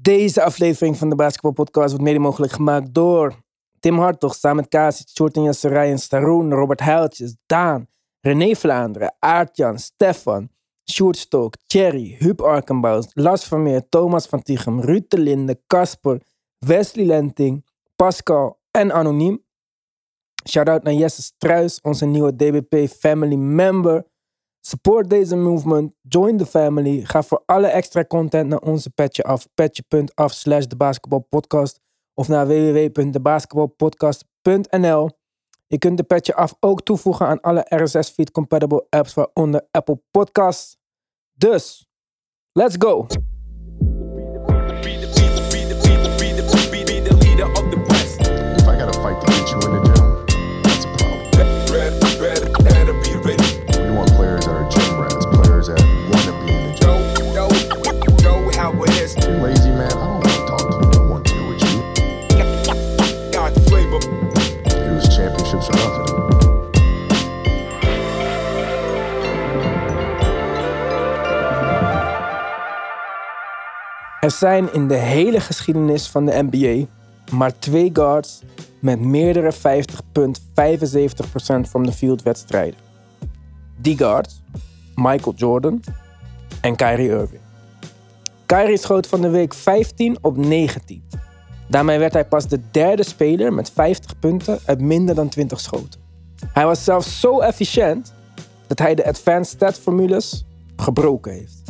Deze aflevering van de Basketball Podcast wordt mede mogelijk gemaakt door Tim Hartog, samen met Kasic, Shorten Jasserij en Staroen, Robert Huiltjes, Daan, René Vlaanderen, Aartjan, Stefan, Sjoerd Stok, Thierry, Huub Arkenbouws, Lars Vermeer, Thomas van Tichem, Ruud de Linde, Casper, Wesley Lenting, Pascal en Anoniem. Shout-out naar Jesse Struis, onze nieuwe DBP family member. Support deze movement, join the family. Ga voor alle extra content naar onze petje af, petje.af slash de basketbalpodcast of naar www.debasketbalpodcast.nl. Je kunt de petje af ook toevoegen aan alle RSS feed compatible apps waaronder Apple Podcasts. Dus, let's go! Zijn in de hele geschiedenis van de NBA maar twee guards met meerdere 50,75% from the field wedstrijden. Die guards, Michael Jordan en Kyrie Irving. Kyrie schoot van de week 15 op 19. Daarmee werd hij pas de derde speler met 50 punten uit minder dan 20 schoten. Hij was zelfs zo efficiënt dat hij de advanced stat formules gebroken heeft.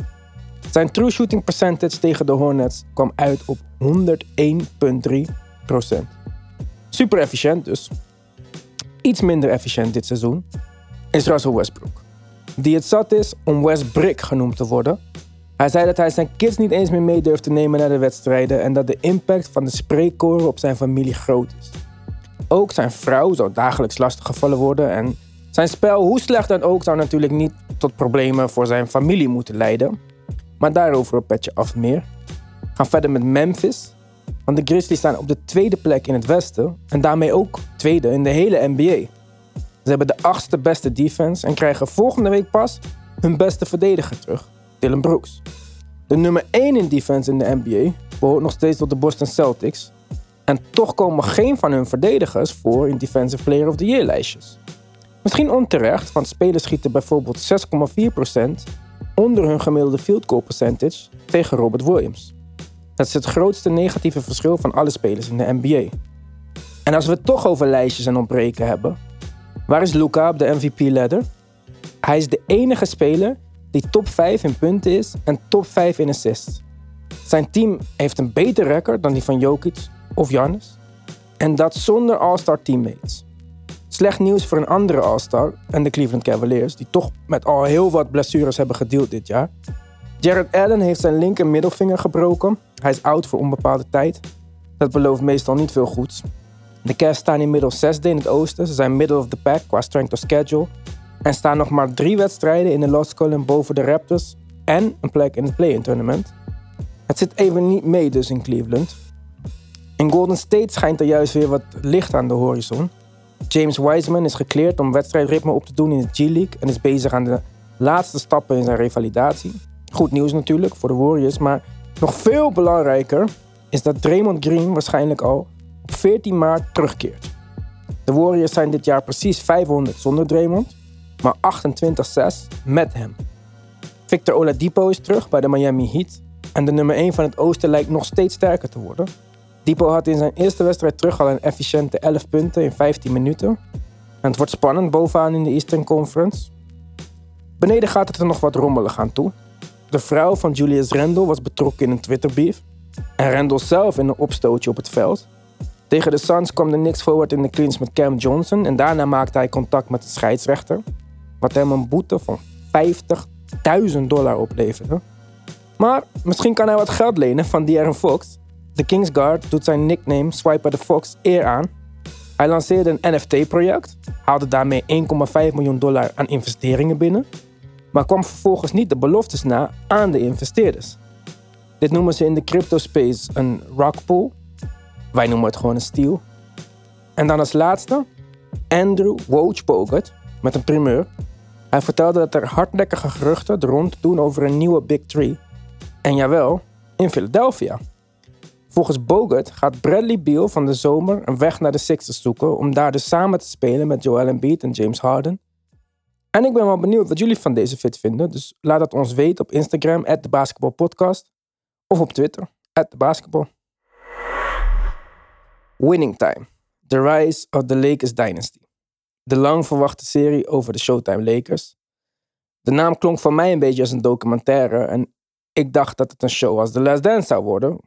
Zijn true shooting percentage tegen de Hornets kwam uit op 101,3%. Super efficiënt dus. Iets minder efficiënt dit seizoen is Russell Westbrook. Die het zat is om Westbrick genoemd te worden. Hij zei dat hij zijn kids niet eens meer mee durft te nemen naar de wedstrijden en dat de impact van de spreekkoren op zijn familie groot is. Ook zijn vrouw zou dagelijks lastiggevallen worden en zijn spel, hoe slecht dan ook, zou natuurlijk niet tot problemen voor zijn familie moeten leiden. Maar daarover een petje af meer. Gaan verder met Memphis. Want de Grizzlies staan op de tweede plek in het westen. En daarmee ook tweede in de hele NBA. Ze hebben de achtste beste defense en krijgen volgende week pas hun beste verdediger terug. Dylan Brooks. De nummer 1 in defense in de NBA behoort nog steeds tot de Boston Celtics. En toch komen geen van hun verdedigers voor in Defensive Player of the Year lijstjes. Misschien onterecht, want spelers schieten bijvoorbeeld 6,4% onder hun gemiddelde field goal percentage tegen Robert Williams. Dat is het grootste negatieve verschil van alle spelers in de NBA. En als we het toch over lijstjes en ontbreken hebben, waar is Luca op de MVP-ladder? Hij is de enige speler die top 5 in punten is en top 5 in assists. Zijn team heeft een beter record dan die van Jokic of Giannis. En dat zonder All-Star teammates. Slecht nieuws voor een andere All-Star en de Cleveland Cavaliers, die toch met al heel wat blessures hebben gedeeld dit jaar. Jared Allen heeft zijn linker middelvinger gebroken. Hij is oud voor onbepaalde tijd. Dat belooft meestal niet veel goeds. De Cavs staan inmiddels zesde in het oosten. Ze zijn middle of the pack qua strength of schedule. En staan nog maar drie wedstrijden in de lost column boven de Raptors en een plek in het play-in tournament. Het zit even niet mee dus in Cleveland. In Golden State schijnt er juist weer wat licht aan de horizon. James Wiseman is gekleerd om wedstrijdritme op te doen in de G-League en is bezig aan de laatste stappen in zijn revalidatie. Goed nieuws natuurlijk voor de Warriors, maar nog veel belangrijker is dat Draymond Green waarschijnlijk al op 14 maart terugkeert. De Warriors zijn dit jaar precies 500 zonder Draymond, maar 28-6 met hem. Victor Oladipo is terug bij de Miami Heat en de nummer 1 van het oosten lijkt nog steeds sterker te worden. Dipo had in zijn eerste wedstrijd terug al een efficiënte 11 punten in 15 minuten. En het wordt spannend bovenaan in de Eastern Conference. Beneden gaat het er nog wat rommelig aan toe. De vrouw van Julius Randle was betrokken in een Twitter-beef. En Randle zelf in een opstootje op het veld. Tegen de Suns kwam de Knicks forward in de clinch met Cam Johnson. En daarna maakte hij contact met de scheidsrechter. Wat hem een boete van 50.000 dollar opleverde. Maar misschien kan hij wat geld lenen van De'Aaron Fox. De Kingsguard doet zijn nickname Swiper the Fox eer aan. Hij lanceerde een NFT-project, haalde daarmee 1,5 miljoen dollar aan investeringen binnen, maar kwam vervolgens niet de beloftes na aan de investeerders. Dit noemen ze in de crypto space een rockpool. Wij noemen het gewoon een steal. En dan als laatste Andrew Wojciechowski met een primeur. Hij vertelde dat er hardnekkige geruchten rond doen over een nieuwe Big Three. En jawel, in Philadelphia. Volgens Bogut gaat Bradley Beal van de zomer een weg naar de Sixers zoeken om daar dus samen te spelen met Joel Embiid en James Harden. En ik ben wel benieuwd wat jullie van deze fit vinden, dus laat het ons weten op Instagram, at Podcast, of op Twitter, at Basketball. Winning Time. The Rise of the Lakers Dynasty. De lang verwachte serie over de Showtime Lakers. De naam klonk voor mij een beetje als een documentaire en ik dacht dat het een show als The Last Dance zou worden.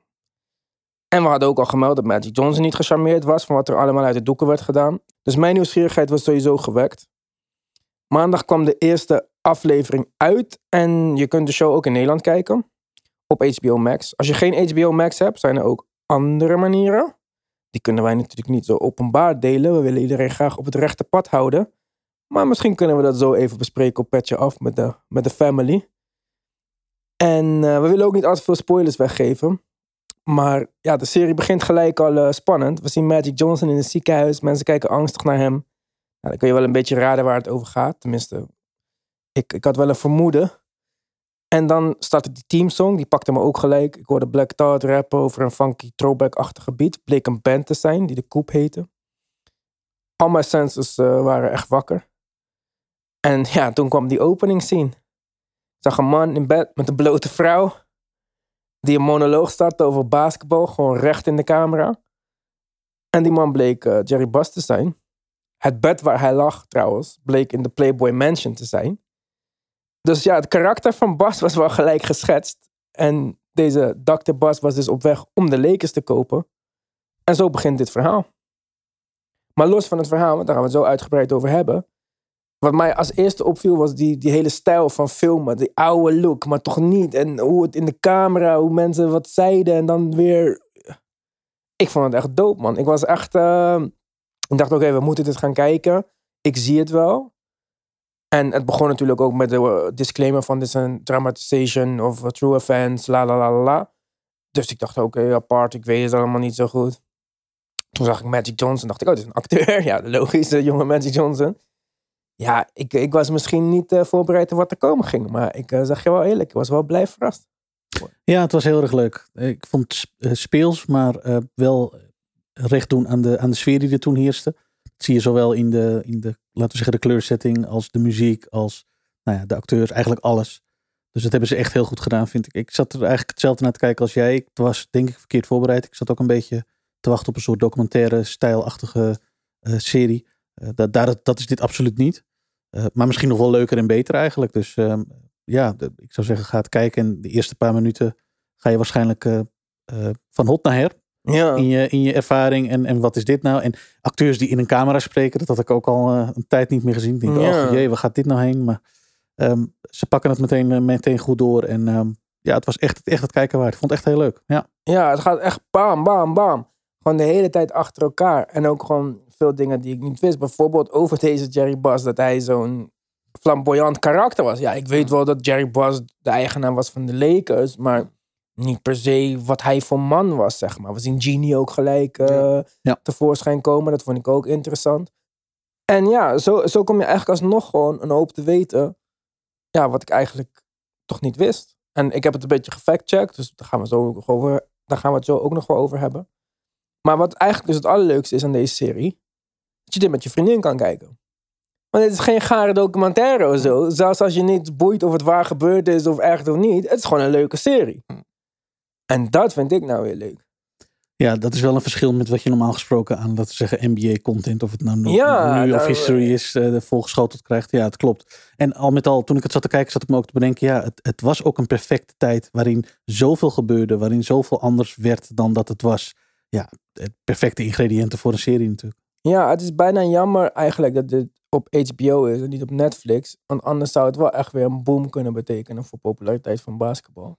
En we hadden ook al gemeld dat Magic Johnson niet gecharmeerd was van wat er allemaal uit de doeken werd gedaan. Dus mijn nieuwsgierigheid was sowieso gewekt. Maandag kwam de eerste aflevering uit en je kunt de show ook in Nederland kijken op HBO Max. Als je geen HBO Max hebt, zijn er ook andere manieren. Die kunnen wij natuurlijk niet zo openbaar delen. We willen iedereen graag op het rechte pad houden. Maar misschien kunnen we dat zo even bespreken op Petje Af met de, met de family. En uh, we willen ook niet al te veel spoilers weggeven. Maar ja, de serie begint gelijk al uh, spannend. We zien Magic Johnson in het ziekenhuis. Mensen kijken angstig naar hem. Dan kun je wel een beetje raden waar het over gaat. Tenminste, ik, ik had wel een vermoeden. En dan startte die teamsong. Die pakte me ook gelijk. Ik hoorde Black Thought rappen over een funky throwback-achtige beat. Bleek een band te zijn die de Koep heette. Al mijn senses uh, waren echt wakker. En ja, toen kwam die opening scene. Ik zag een man in bed met een blote vrouw. Die een monoloog startte over basketbal. Gewoon recht in de camera. En die man bleek uh, Jerry Buss te zijn. Het bed waar hij lag trouwens bleek in de Playboy Mansion te zijn. Dus ja, het karakter van Bas was wel gelijk geschetst. En deze Dr. Bas was dus op weg om de Lakers te kopen. En zo begint dit verhaal. Maar los van het verhaal, want daar gaan we het zo uitgebreid over hebben. Wat mij als eerste opviel was die, die hele stijl van filmen. Die oude look, maar toch niet. En hoe het in de camera, hoe mensen wat zeiden en dan weer... Ik vond het echt dope, man. Ik was echt... Uh... Ik dacht, oké, we moeten dit gaan kijken. Ik zie het wel. En het begon natuurlijk ook met de uh, disclaimer van dit is een dramatization of true offense, la la la la. Dus ik dacht, oké, apart, ik weet het allemaal niet zo goed. Toen zag ik Magic Johnson, dacht ik, oh, dit is een acteur. Ja, de logische jonge Magic Johnson. Ja, ik, ik was misschien niet uh, voorbereid op wat er komen ging. Maar ik uh, zeg je wel eerlijk, ik was wel blij verrast. Ja, het was heel erg leuk. Ik vond het speels, maar wel recht doen aan de, aan de sfeer die er toen heerste zie je zowel in de, in de, laten we zeggen, de kleursetting als de muziek, als nou ja, de acteurs, eigenlijk alles. Dus dat hebben ze echt heel goed gedaan, vind ik. Ik zat er eigenlijk hetzelfde naar te kijken als jij. Ik was denk ik verkeerd voorbereid. Ik zat ook een beetje te wachten op een soort documentaire stijlachtige serie. Dat, dat, dat is dit absoluut niet. Uh, maar misschien nog wel leuker en beter eigenlijk. Dus ehm, ja, de, ik zou zeggen, ga het kijken. En de eerste paar minuten ga je waarschijnlijk van hot naar her ja. in, je, in je ervaring. En, en wat is dit nou? En acteurs die in een camera spreken, dat had ik ook al een tijd niet meer gezien. Ik denk, ja. oh jee, waar gaat dit nou heen? Maar um, ze pakken het meteen, meteen goed door. En um, ja, het was echt, echt het kijken waard. Ik vond het echt heel leuk. Ja, ja het gaat echt bam, bam, bam. Gewoon de hele tijd achter elkaar. En ook gewoon veel dingen die ik niet wist. Bijvoorbeeld over deze Jerry Bass, dat hij zo'n flamboyant karakter was. Ja, ik weet wel dat Jerry Bass de eigenaar was van de Lakers, maar niet per se wat hij voor man was, zeg maar. We zien Genie ook gelijk uh, ja. tevoorschijn komen. Dat vond ik ook interessant. En ja, zo, zo kom je eigenlijk alsnog gewoon een hoop te weten. Ja, wat ik eigenlijk toch niet wist. En ik heb het een beetje gefactcheckt, dus daar gaan, we zo over, daar gaan we het zo ook nog wel over hebben. Maar wat eigenlijk dus het allerleukste is aan deze serie, dat je dit met je vriendin kan kijken. Want het is geen gare documentaire of zo. Zelfs als je niet boeit of het waar gebeurd is of echt of niet. Het is gewoon een leuke serie. En dat vind ik nou weer leuk. Ja, dat is wel een verschil met wat je normaal gesproken aan, laten we zeggen, NBA-content, of het nou ja, nu of history is, uh, volgeschoteld krijgt. Ja, het klopt. En al met al, toen ik het zat te kijken, zat ik me ook te bedenken, ja, het, het was ook een perfecte tijd waarin zoveel gebeurde, waarin zoveel anders werd dan dat het was. Ja, het perfecte ingrediënten voor een serie natuurlijk. Ja, het is bijna jammer eigenlijk dat dit op HBO is en niet op Netflix. Want anders zou het wel echt weer een boom kunnen betekenen voor populariteit van basketbal.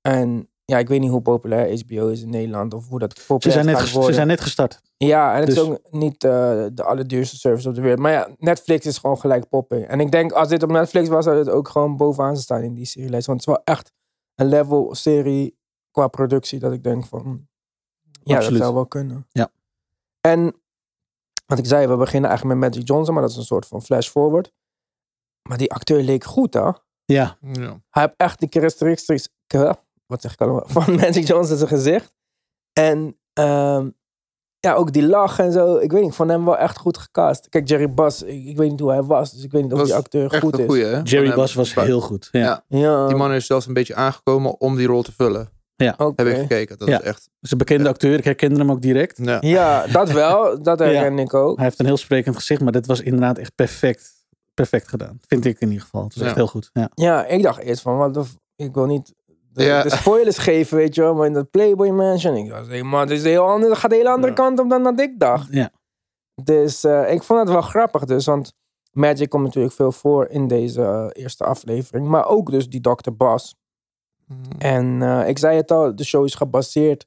En ja, ik weet niet hoe populair HBO is in Nederland of hoe dat populair ze zijn net, Ze zijn net gestart. Ja, en het is dus- ook niet uh, de allerduurste service op de wereld. Maar ja, Netflix is gewoon gelijk poppen. En ik denk, als dit op Netflix was, zou het ook gewoon bovenaan staan in die serielijst. Want het is wel echt een level serie qua productie dat ik denk van... Ja, Absoluut. dat zou wel kunnen. Ja. En wat ik zei, we beginnen eigenlijk met Magic Johnson, maar dat is een soort van flash forward. Maar die acteur leek goed, hè? Ja. ja. Hij heeft echt die karakteristiek wat zeg ik allemaal, van Magic Johnson zijn gezicht. En ehm, ja, ook die lach en zo. Ik weet niet, ik vond hem wel echt goed gecast. Kijk, Jerry Bass, ik, ik weet niet hoe hij was. Dus ik weet niet of die acteur Echt goed een is. goeie? Jerry Van Bass was heel goed. Ja. Ja. Ja, Die man is zelfs een beetje aangekomen om die rol te vullen. Oké. Heb ik gekeken. Dat Ja. is echt... Dat is een bekende acteur. Ik herkende hem ook direct. Ja. Ja, dat wel. Dat herken ik ook. Hij heeft een heel sprekend gezicht, maar dit was inderdaad echt perfect. Perfect gedaan. Vind ik in ieder geval. Het is echt Ja. heel goed. Ja. Ja, ik dacht eerst van, wat de ik wil niet de, Ja. de spoilers geven, weet je wel. Maar in dat Playboy Mansion, ik dacht, hey, man, dit is heel anders, het gaat de hele andere Ja. kant op dan dat ik dacht. Ja. Dus eh, ik vond het wel grappig dus, want Magic komt natuurlijk veel voor in deze eh, eerste aflevering. Maar ook dus die Dr. Bass. En eh, ik zei het al, de show is gebaseerd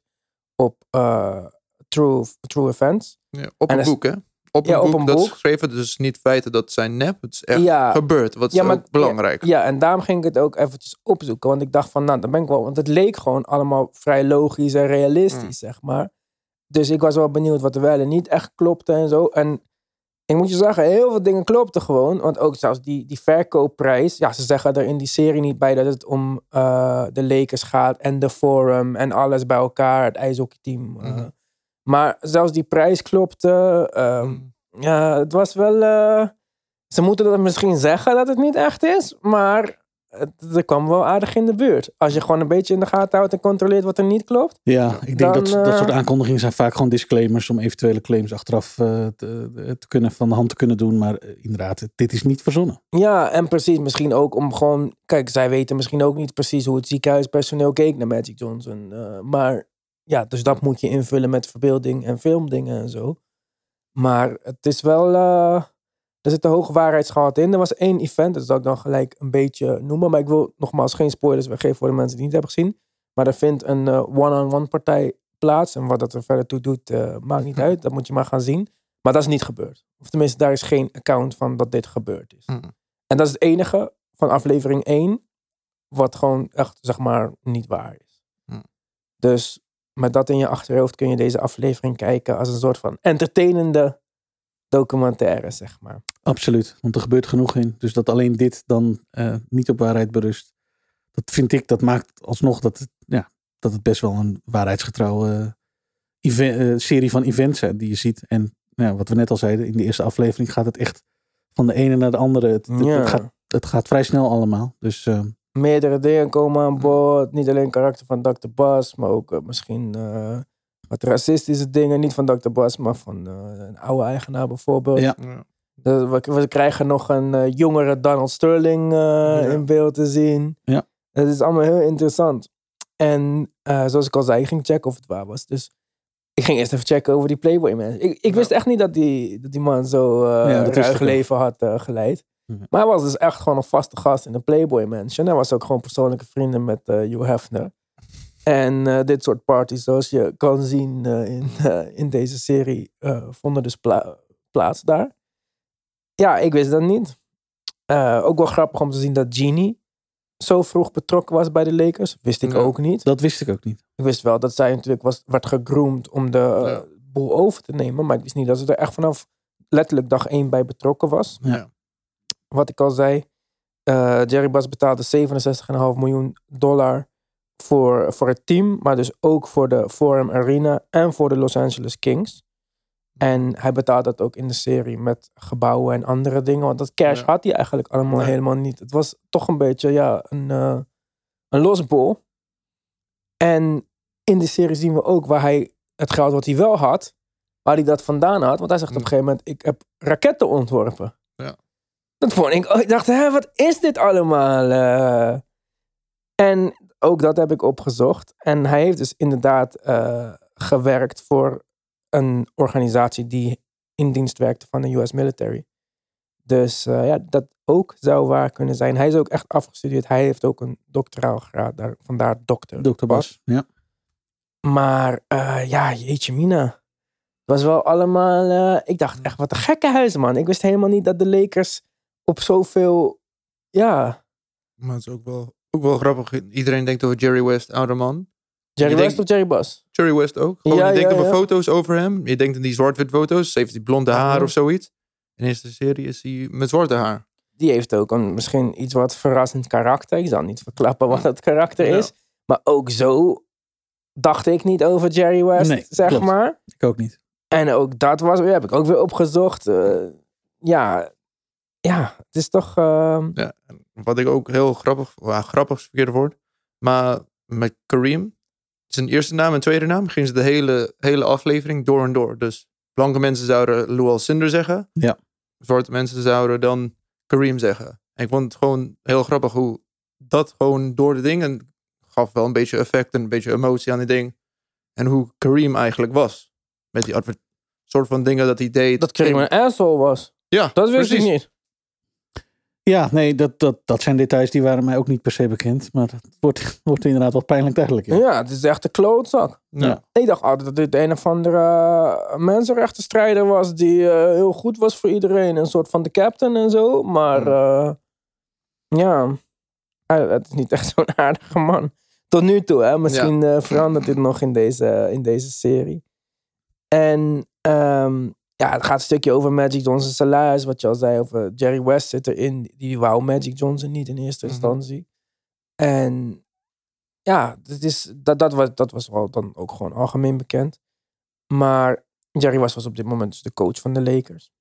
op eh, true, true events. Ja, op En een boek, hè? Op een op boek een dat is boek. geschreven. Dus niet feiten dat zijn nep. Het is echt Ja. gebeurd. Wat is Ja, maar- ook belangrijk. Ja, en daarom ging ik het ook eventjes opzoeken. Want ik dacht van, nou, dan ben ik wel... Want het leek gewoon allemaal vrij logisch en realistisch, zeg maar. Dus ik was wel benieuwd wat er wel en niet echt klopte en zo. En ik moet je zeggen, heel veel dingen klopten gewoon. Want ook zelfs die, die verkoopprijs. Ja, ze zeggen er in die serie niet bij dat het om eh, de Lakers gaat. En de Forum en alles bij elkaar. Het ijshockeyteam. eh. Mhm. Maar zelfs die prijs klopte. ehm, Mm. ja, het was wel. eh, ze moeten dat misschien zeggen dat het niet echt is, maar er kwam wel aardig in de buurt. Als je gewoon een beetje in de gaten houdt en controleert wat er niet klopt. Ja, ik denk Dan, dat dat eh, soort aankondigingen zijn vaak gewoon disclaimers om eventuele claims achteraf eh, te, te kunnen, van de hand te kunnen doen. Maar eh, inderdaad, dit is niet verzonnen. Ja, en precies misschien ook om gewoon. Kijk, zij weten misschien ook niet precies hoe het ziekenhuispersoneel keek naar Magic Johnson. eh, maar ja, dus dat moet je invullen met verbeelding en filmdingen en zo. Maar het is wel. Er zit een hoog waarheidsgehalte in. Er was één event, dat zal ik dan gelijk een beetje noemen. Maar ik wil nogmaals geen spoilers weggeven voor de mensen die het niet hebben gezien. Maar er vindt een eh, one-on-one partij plaats. En wat dat er verder toe doet, eh, maakt niet uit. Dat moet je maar gaan zien. Maar dat is niet gebeurd. Of tenminste, daar is geen account van dat dit gebeurd is. Mm. En dat is het enige van aflevering 1. Wat gewoon echt, zeg maar, niet waar is. Hm. Dus met dat in je achterhoofd kun je deze aflevering kijken als een soort van entertainende documentaire, zeg maar. Absoluut, want er gebeurt genoeg in. Dus dat alleen dit dan eh, niet op waarheid berust. Dat vind ik, dat maakt alsnog dat het, ja, dat het best wel een waarheidsgetrouwe even- eh, serie van events zijn die je ziet. En ja, wat we net al zeiden, in de eerste aflevering gaat het echt van de ene naar de andere. Het, het- Ja. het, gaat, het gaat vrij snel allemaal. Dus eh, Meerdere dingen komen aan bod. Niet alleen karakter van Dr. Bas, maar ook eh, misschien eh, wat racistische dingen. Niet van Dr. Bas, maar van eh, een oude eigenaar bijvoorbeeld. Ja. Ja. Dus we, we krijgen nog een eh, jongere Donald Sterling eh, in beeld te zien. Ja. Het is allemaal heel interessant. En zoals ik al zei, ik ging checken of het waar was. Dus ik ging eerst even checken over die Playboy man. Ik, ik wist echt niet dat die, dat die man zo eh wist ruig leven had geleid. Maar hij was dus echt gewoon een vaste gast in de Playboy Mansion. Hij was ook gewoon persoonlijke vrienden met eh Hugh Hefner. En eh, dit soort parties, zoals je kan zien eh, in, eh, in deze serie, vonden dus pla- plaats daar. Ja, ik wist dat niet. Ook wel grappig om te zien dat Genie zo vroeg betrokken was bij de Lakers. Wist ik Ja. ook niet. dat wist ik ook niet. Ik wist wel dat zij natuurlijk was, werd gegroomd om de Ja. boel over te nemen. Maar ik wist niet dat ze er echt vanaf letterlijk dag één bij betrokken was. Ja. Wat ik al zei. Jerry Bass betaalde 67,5 miljoen dollar voor, voor het team. Maar dus ook voor de Forum Arena en voor de Los Angeles Kings. En hij betaalt dat ook in de serie met gebouwen en andere dingen. Want dat cash Ja. had hij eigenlijk allemaal Nee. helemaal niet. Het was toch een beetje ja, een, eh een losbol. En in de serie zien we ook waar hij het geld wat hij wel had, waar hij dat vandaan had. Want hij zegt op een gegeven moment, ik heb raketten ontworpen. Ja. Dat vond ik, oh, ik dacht, hè, wat is dit allemaal? eh? En ook dat heb ik opgezocht. En hij heeft dus inderdaad eh, gewerkt voor een organisatie die in dienst werkte van de US military. Dus eh, ja, dat ook zou waar kunnen zijn. Hij is ook echt afgestudeerd. Hij heeft ook een doctoraal graad, daar, vandaar dokter. Dr. Bas. Ja. Maar eh, ja, jeetje mina. Het was wel allemaal... eh, ik dacht echt, wat een gekke huis, man. Ik wist helemaal niet dat de Lakers op zoveel... Ja, Maar het is ook wel, ook wel grappig. Iedereen denkt over Jerry West, oude man. Jerry Je West denkt- of Jerry Bass? Jerry West ook. Gewoon, Ja, je denkt ja, over ja. foto's over hem. Je denkt aan die zwart-wit foto's. Heeft hij blonde haar of zoiets. In deze serie is hij met zwarte haar. Die heeft ook een, misschien iets wat verrassend karakter. Ik zal niet verklappen wat dat karakter Ja. is. Maar ook zo dacht ik niet over Jerry West, Nee, zeg klopt. maar. Ik ook niet. En ook dat was, heb ik ook weer opgezocht. Eh, ja, ja, het is toch... ehm, Ja, en wat ik ook heel grappig, well, grappig is het verkeerde woord, maar met Kareem, zijn eerste naam en tweede naam, gingen ze de hele, hele aflevering door en door. Dus blanke mensen zouden Lou Alcindor zeggen. Ja. Zwarte mensen zouden dan Kareem zeggen. En ik vond het gewoon heel grappig hoe dat gewoon door de dingen gaf wel een beetje effect en een beetje emotie aan die ding. En hoe Kareem eigenlijk was. Met die soort van dingen dat hij deed. dat Kareem een asshole was. Ja, Dat wist precies. ik niet. Ja, nee, dat, dat, dat zijn details die waren mij ook niet per se bekend. Maar het wordt, wordt inderdaad wat pijnlijk duidelijk. Ja, Ja. het is echt een klootzak. Ja. Ik dacht altijd dat dit een of andere uh, mensenrechtenstrijder was die eh, heel goed was voor iedereen. Een soort van de captain en zo. Maar eh, ja, hij- het is niet echt zo'n aardige man. Tot nu toe, hè. Misschien eh, verandert dit nog in deze, in deze serie. En ehm, ja, het gaat een stukje over Magic Johnson salaris. Wat je al zei over Jerry West zit erin. Die wou Magic Johnson niet in eerste Mhm. instantie. En ja, dat, is, dat, dat, was, dat was wel dan ook gewoon algemeen bekend. Maar Jerry West was op dit moment dus de coach van de Lakers.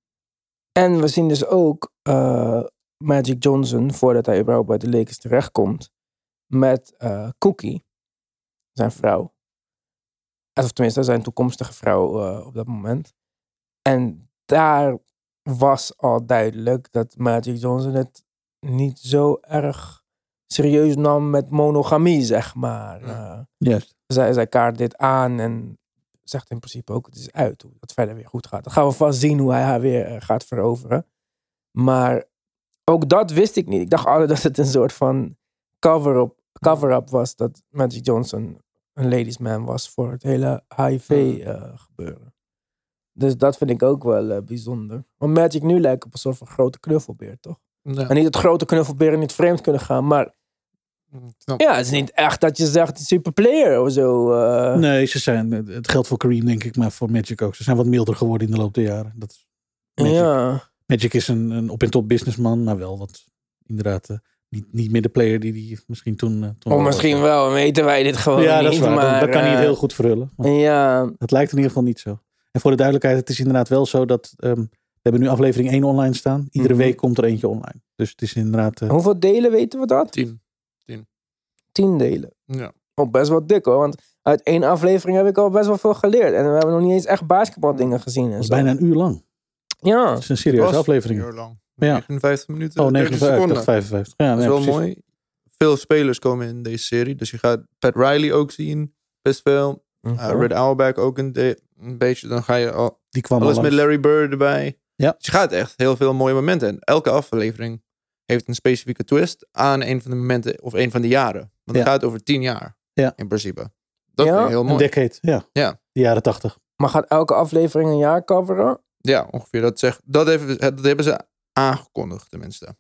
En we zien dus ook eh, Magic Johnson, voordat hij überhaupt bij de Lakers terechtkomt, met eh, Cookie, zijn vrouw. Of tenminste, zijn toekomstige vrouw eh, op dat moment. En daar was al duidelijk dat Magic Johnson het niet zo erg serieus nam met monogamie, zeg maar. Ja. Eh, Juist. zij, zij kaart dit aan en zegt in principe ook, het is uit hoe het verder weer goed gaat. Dan gaan we vast zien hoe hij haar weer eh, gaat veroveren. Maar ook dat wist ik niet. Ik dacht altijd dat het een soort van cover-up cover was dat Magic Johnson een ladies man was voor het hele HIV eh, gebeuren. Dus dat vind ik ook wel eh, bijzonder. Want Magic nu lijkt op een soort van grote knuffelbeer, toch? Ja. En niet dat grote knuffelberen niet vreemd kunnen gaan, maar snap- ja, het is niet echt dat je zegt superplayer of zo. eh. Nee, ze zijn, het geldt voor Kareem denk ik, maar voor Magic ook. Ze zijn wat milder geworden in de loop der jaren. Dat, is- Magic. Ja. Magic is een, een op- en top businessman, maar wel wat inderdaad eh, niet, niet meer de player die die misschien toen... eh, toen Of was. Oh, misschien wel, weten wij dit gewoon Ja, niet. dat is waar. Maar, dat, dat kan niet heel goed verhullen. Maar Ja, het lijkt in ieder geval niet zo. En voor de duidelijkheid, het is inderdaad wel zo dat... ehm, we hebben nu aflevering 1 online staan. Iedere Mhm. week komt er eentje online. Dus het is inderdaad... eh, hoeveel delen weten we dat? Tien. Tien delen. Ja. Oh, best wel dik hoor, want uit één aflevering heb ik al best wel veel geleerd. En we hebben nog niet eens echt basketbaldingen gezien. En dat is zo. bijna een uur lang. Ja, Het is een serieuze aflevering. Een uur lang. Ja. 59 minuten. Oh, 30 59, ik seconden. dacht 55. Ja, Dat is nee, wel precies. mooi. Veel spelers komen in deze serie. Dus je gaat Pat Riley ook zien. Best veel. Uh, Red Auerbach ook een, de- een beetje. Dan ga je al, Die kwam al alles met langs. Larry Bird erbij. Ja. Dus je gaat echt heel veel mooie momenten. En elke aflevering heeft een specifieke twist aan een van de momenten of een van de jaren. Want Ja. het gaat over tien jaar. Ja. In principe. Dat Ja, vind ik heel Een mooi. decade, ja. Ja. De jaren 80. Maar gaat elke aflevering een jaar coveren? Ja, ongeveer. Dat, zegt, dat, hebben, dat hebben ze aangekondigd tenminste.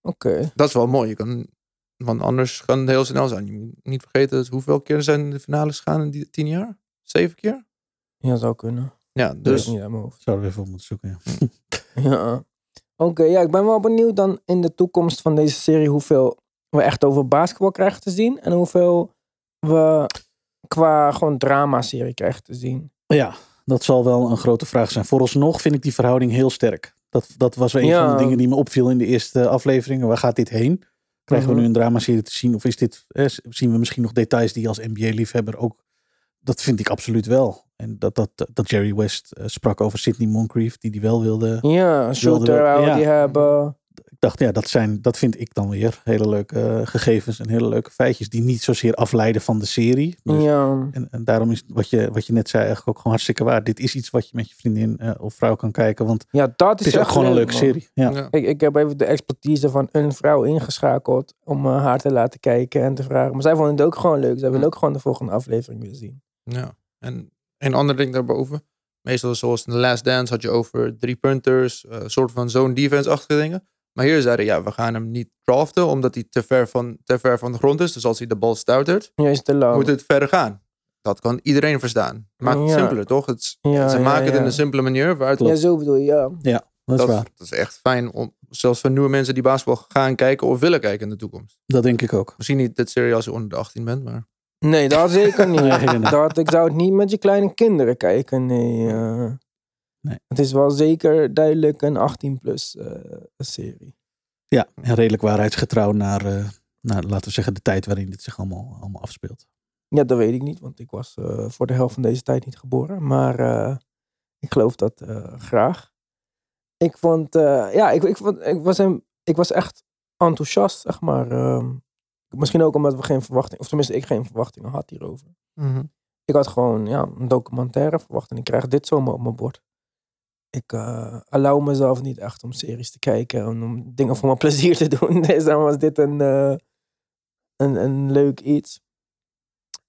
Oké. Dat is wel mooi. Je kan, want anders kan het heel snel zijn. Je moet niet vergeten dat hoeveel keer zijn de finales gegaan in die tien jaar? Zeven keer? Ja, zou kunnen. Ja, Dus niet uit mijn hoofd. Zouden we even op moeten zoeken. Ja. Ja. Oké, ja, ik ben wel benieuwd dan in de toekomst van deze serie hoeveel we echt over basketbal krijgen te zien. En hoeveel we qua gewoon drama-serie krijgen te zien. ja, dat zal wel een grote vraag zijn. Vooralsnog vind ik die verhouding heel sterk. Dat, dat was wel een Ja. van de dingen die me opviel in de eerste afleveringen. Waar gaat dit heen? Krijgen Mhm. we nu een dramaserie te zien? Of is dit, eh, zien we misschien nog details die je als NBA-liefhebber ook... Dat vind ik absoluut wel. En dat, dat, dat Jerry West eh, sprak over Sidney Moncrief, die die wel wilde... Ja, shooter ja. die hebben. Ik dacht, ja, dat, zijn, dat vind ik dan weer hele leuke eh, gegevens en hele leuke feitjes. Die niet zozeer afleiden van de serie. Dus Ja. En, en daarom is wat je, wat je net zei eigenlijk ook gewoon hartstikke waar. Dit is iets wat je met je vriendin eh, of vrouw kan kijken. Want ja, dat is, het is ook echt gewoon een leuk, leuke man. serie. Ja. ja. Ik, ik heb even de expertise van een vrouw ingeschakeld om haar te laten kijken en te vragen. Maar zij vonden het ook gewoon leuk. Zij willen ook gewoon de volgende aflevering weer zien. Ja, en een ander ding daarboven. Meestal zoals in The Last Dance had je over drie punters, een soort van zone defense-achtige dingen. Maar hier zeiden ja, we gaan hem niet draften omdat hij te ver, van, te ver van de grond is. Dus als hij de bal stuitert, Ja, is te moet het verder gaan. Dat kan iedereen verstaan. Maakt het Ja. simpeler, toch? Het, Ja, ze ja, maken het in een simpele manier. Waar het, Ja, zo bedoel je, ja. Ja, dat is waar. dat is echt fijn om, zelfs voor nieuwe mensen die basketbal gaan kijken of willen kijken in de toekomst. Dat denk ik ook. Misschien niet dit serie als je onder de 18 bent, maar Nee, dat zeker niet. Nee, nee, nee. Dat, ik zou het niet met je kleine kinderen kijken. Nee. eh. Nee. Het is wel zeker duidelijk een 18-plus serie. Ja, en redelijk waarheidsgetrouw naar, eh, naar, laten we zeggen, de tijd waarin dit zich allemaal, allemaal afspeelt. Ja, dat weet ik niet, want ik was eh, voor de helft van deze tijd niet geboren. Maar eh, ik geloof dat eh, graag. Ik vond, eh, ja, ik, ik, vond, ik, was hem, ik was echt enthousiast, zeg maar. ehm. Misschien ook omdat we geen verwachting, of tenminste ik geen verwachtingen had hierover. Mhm. Ik had gewoon ja, een documentaire verwacht en ik krijg dit zomaar op mijn bord. Ik eh allow mezelf niet echt om series te kijken en om dingen voor mijn plezier te doen. Dus dan was dit een, eh, een, een leuk iets.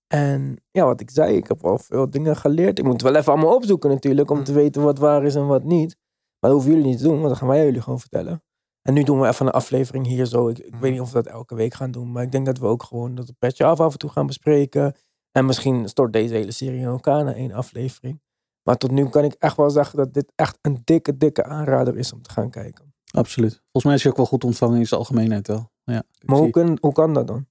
En ja, wat ik zei, ik heb wel veel dingen geleerd. Ik moet wel even allemaal opzoeken natuurlijk, om te weten wat waar is en wat niet. Maar dat hoeven jullie niet te doen, want dan gaan wij jullie gewoon vertellen. En nu doen we even een aflevering hier zo. Ik, ik weet niet of we dat elke week gaan doen, maar ik denk dat we ook gewoon dat petje af af en toe gaan bespreken. En misschien stort deze hele serie in elkaar na één aflevering. Maar tot nu kan ik echt wel zeggen dat dit echt een dikke, dikke aanrader is om te gaan kijken. Absoluut. Volgens mij is hij ook wel goed ontvangen in zijn algemeenheid wel. Ja, Maar hoe, kun, hoe kan dat dan?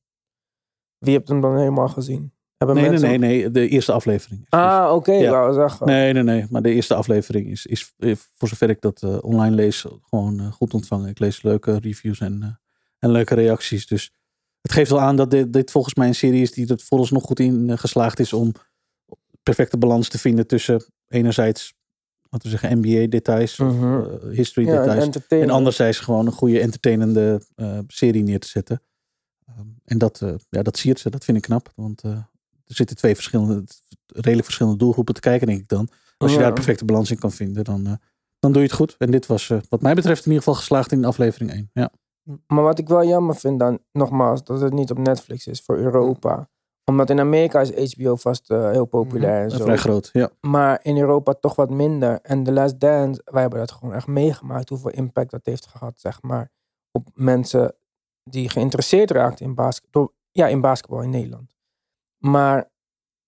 Wie hebt hem dan helemaal gezien? Hebben Nee, nee, mensen- nee, nee, de eerste aflevering. Ah, oké, Ja. wou zeggen. Nee, nee, nee. Maar de eerste aflevering is, is eh, voor zover ik dat eh, online lees, gewoon eh, goed ontvangen. Ik lees leuke reviews en, en leuke reacties. Dus het geeft wel aan dat dit, dit volgens mij een serie is die er vooralsnog goed in geslaagd is om perfecte balans te vinden tussen enerzijds, laten we zeggen, NBA-details, Mhm. of Ja, en history-details. En anderzijds gewoon een goede entertainende serie neer te zetten. Ehm, en dat, ja, dat siert ze. Dat vind ik knap. Want er zitten twee verschillende, redelijk verschillende doelgroepen te kijken, denk ik dan. Als je Ja. daar een perfecte balans in kan vinden, dan, eh, dan doe je het goed. En dit was, eh, wat mij betreft, in ieder geval geslaagd in aflevering 1. Ja, Maar wat ik wel jammer vind dan, nogmaals, dat het niet op Netflix is voor Europa. Omdat in Amerika is HBO vast eh, heel populair en Eh, zo. vrij groot. Ja, Maar in Europa toch wat minder. En The Last Dance, wij hebben dat gewoon echt meegemaakt. Hoeveel impact dat heeft gehad, zeg maar. Op mensen die geïnteresseerd raakten in basketbal. Ja, in basketbal in Nederland. Maar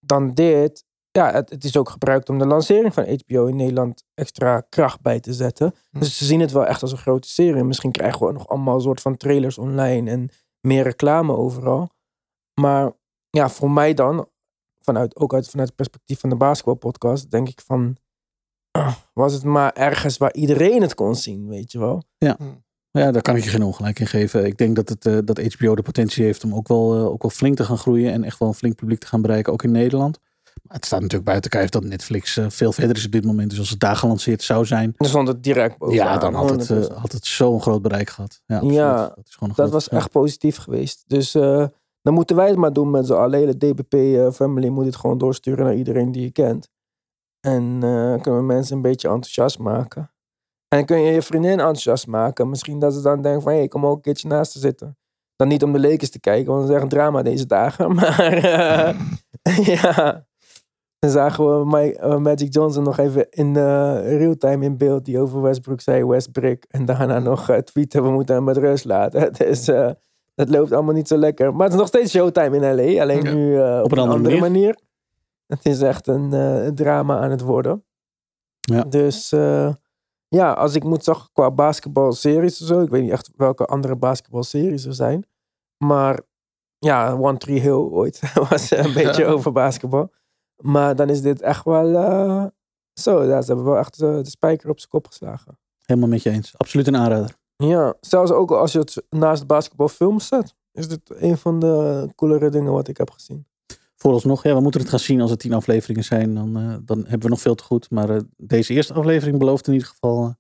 dan dit. Ja, het, het is ook gebruikt om de lancering van HBO in Nederland extra kracht bij te zetten. Dus ze zien het wel echt als een grote serie. Misschien krijgen we nog allemaal soort van trailers online en meer reclame overal. Maar ja, voor mij dan, vanuit, ook uit, vanuit het perspectief van de basketbalpodcast, denk ik van, was het maar ergens waar iedereen het kon zien, weet je wel. ja, daar kan ik je geen ongelijk in geven. Ik denk dat, het, eh, dat HBO de potentie heeft om ook wel, eh, ook wel flink te gaan groeien. En echt wel een flink publiek te gaan bereiken, ook in Nederland. Maar het staat natuurlijk buiten kijf dat Netflix eh, veel verder is op dit moment. Dus als het daar gelanceerd zou zijn, Dan stond het direct bovenaan. ja, dan had het, 100%. had het zo'n groot bereik gehad. Ja. Ja, dat, is gewoon een dat was ja. echt positief geweest. Dus dan moeten wij het maar doen met z'n allen. De DBP-family moet het gewoon doorsturen naar iedereen die je kent. En kunnen we mensen een beetje enthousiast maken. En kun je je vriendin enthousiast maken. Misschien dat ze dan denken van, hé, hey, kom ook een keertje naast te zitten. Dan niet om de Lakers te kijken, want dat is echt een drama deze dagen. Maar eh, ja, dan zagen we Mike, eh, Magic Johnson nog even in eh real-time in beeld. Die over Westbrook zei, Westbrick. En daarna nog tweeten, we moeten hem met rust laten. Dus het loopt allemaal niet zo lekker. Maar het is nog steeds showtime in L.A. Alleen Ja. nu op, een andere, manier. manier. Het is echt een drama aan het worden. Ja. Dus ja, als ik moet zeggen qua basketbalseries of zo. Ik weet niet echt welke andere basketbalseries er zijn. Maar ja, One Tree Hill ooit was een beetje over basketbal. Maar dan is dit echt wel eh, zo. Ja, ze hebben wel echt eh, de spijker op zijn kop geslagen. Helemaal met je eens. Absoluut een aanrader. Ja, zelfs ook als je het naast basketbalfilms zet. Is dit een van de coolere dingen wat ik heb gezien. Vooralsnog, ja, we moeten het gaan zien als het tien afleveringen zijn. Dan, eh, dan hebben we nog veel te goed. Maar eh, deze eerste aflevering belooft in ieder geval eh,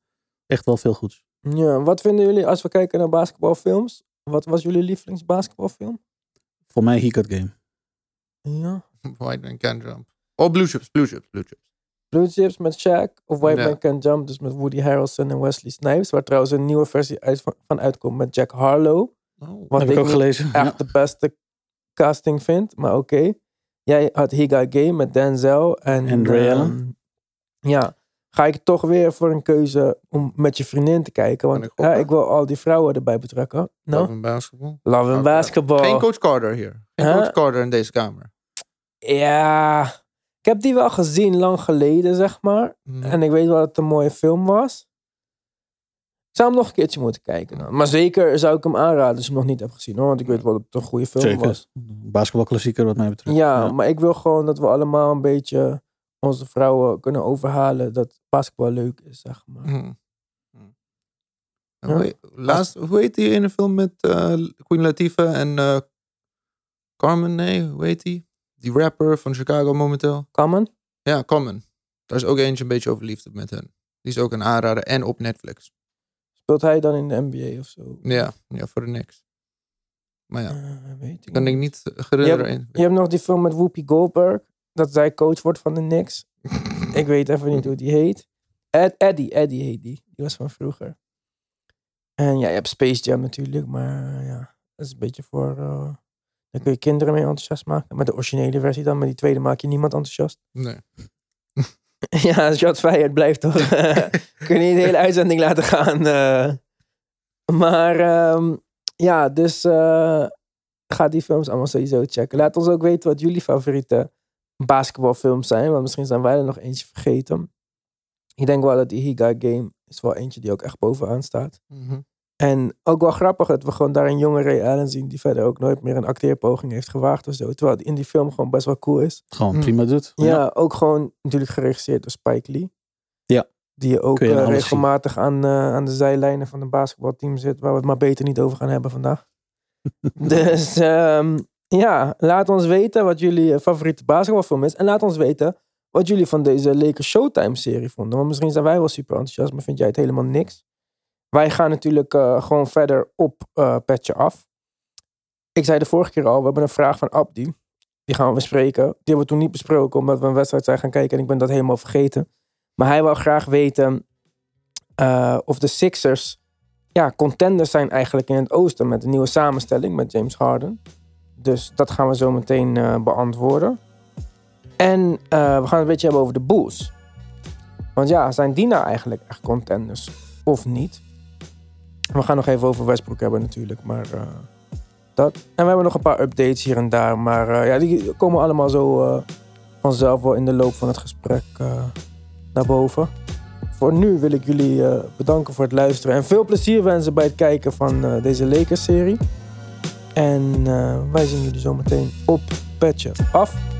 echt wel veel goeds. Ja, wat vinden jullie als we kijken naar basketbalfilms? Wat was jullie lievelingsbasketbalfilm? Voor mij Got Game. Ja. White Man Can Jump. Oh, Blue Chips, Blue Chips, Blue Chips. Blue Chips met Shaq of White Ja. Man Can Jump, dus met Woody Harrelson en Wesley Snipes. Waar trouwens een nieuwe versie uit, van uitkomt met Jack Harlow. Oh. Wat heb ik ook gelezen. echt Ja. de beste casting vind, maar oké. Jij had He Got Game met Denzel en, En Ray ehm. Ja, ga ik toch weer voor een keuze om met je vriendin te kijken. Want ik ja, ik wil al die vrouwen erbij betrekken. Nou, Love and Basketball. Love and Oké. Basketball. Geen Coach Carter hier. Geen Huh? Coach Carter in deze kamer. Ja, ik heb die wel gezien lang geleden, zeg maar. Mhm. En ik weet wel dat het een mooie film was. Zou hem nog een keertje moeten kijken. Dan. Maar zeker zou ik hem aanraden als je hem nog niet hebt gezien. Hoor, want ik weet wel dat het een goede film Zeker. was. Basketbalklassieker wat mij betreft. Ja, maar ik wil gewoon dat we allemaal een beetje onze vrouwen kunnen overhalen dat basketbal leuk is, zeg maar. En Ja. Hoe, heet- laatst, hoe heet die ene film met eh, Queen Latifah en eh, Carmen? Nee, hoe heet die? Die rapper van Chicago momenteel. Common? Ja, Common. Daar is ook eentje een beetje over liefde met hen. Die is ook een aanrader en op Netflix. Speelt hij dan in de NBA of zo? Ja, ja voor de niks. Maar ja, Eh, weet ik kan ik niet herinneren. in. Je hebt nog die film met Whoopi Goldberg. Dat zij coach wordt van de Knicks. ik weet even niet hoe die heet. Ed, Eddie, Eddie heet die. Die was van vroeger. En ja, je hebt Space Jam natuurlijk. Maar eh, ja, dat is een beetje voor... eh, daar kun je kinderen mee enthousiast maken. Met de originele versie dan. Maar die tweede maak je niemand enthousiast. Nee. ja, shots fired blijft toch. kun je niet de hele uitzending laten gaan. eh. Maar ehm, ja, dus eh, ga die films allemaal sowieso checken. Laat ons ook weten wat jullie favoriete basketbalfilms zijn. Want misschien zijn wij er nog eentje vergeten. Ik denk wel dat die Higa Game is wel eentje die ook echt bovenaan staat. Mhm. En ook wel grappig dat we gewoon daar een jonge Ray Allen zien... die verder ook nooit meer een acteerpoging heeft gewaagd of zo. Terwijl het in die film gewoon best wel cool is. Gewoon Hmm. prima doet. Ja, ook gewoon natuurlijk geregisseerd door Spike Lee. Ja. Die je ook je eh, regelmatig aan, eh, aan de zijlijnen van een basketbalteam zit. Waar we het maar beter niet over gaan hebben vandaag. dus ehm, ja, laat ons weten wat jullie eh, favoriete basketbalfilm is. En laat ons weten wat jullie van deze Lakers Showtime serie vonden. Want misschien zijn wij wel super enthousiast, maar vind jij het helemaal niks. Wij gaan natuurlijk eh, gewoon verder op eh Petje Af. Ik zei de vorige keer al, we hebben een vraag van Abdi. Die gaan we bespreken. Die hebben we toen niet besproken, omdat we een wedstrijd zijn gaan kijken en ik ben dat helemaal vergeten. Maar hij wou graag weten eh, of de Sixers ja, contenders zijn eigenlijk in het oosten met een nieuwe samenstelling met James Harden. Dus dat gaan we zo meteen beantwoorden. En we gaan het een beetje hebben over de Bulls. Want ja, zijn die nou eigenlijk echt contenders of niet? We gaan nog even over Westbrook hebben natuurlijk, maar eh, dat. En we hebben nog een paar updates hier en daar, maar eh, ja, die komen allemaal zo eh, vanzelf wel in de loop van het gesprek naar boven. Voor nu wil ik jullie bedanken voor het luisteren en veel plezier wensen bij het kijken van deze Lakers-serie. En wij zien jullie zo meteen op Petje Af.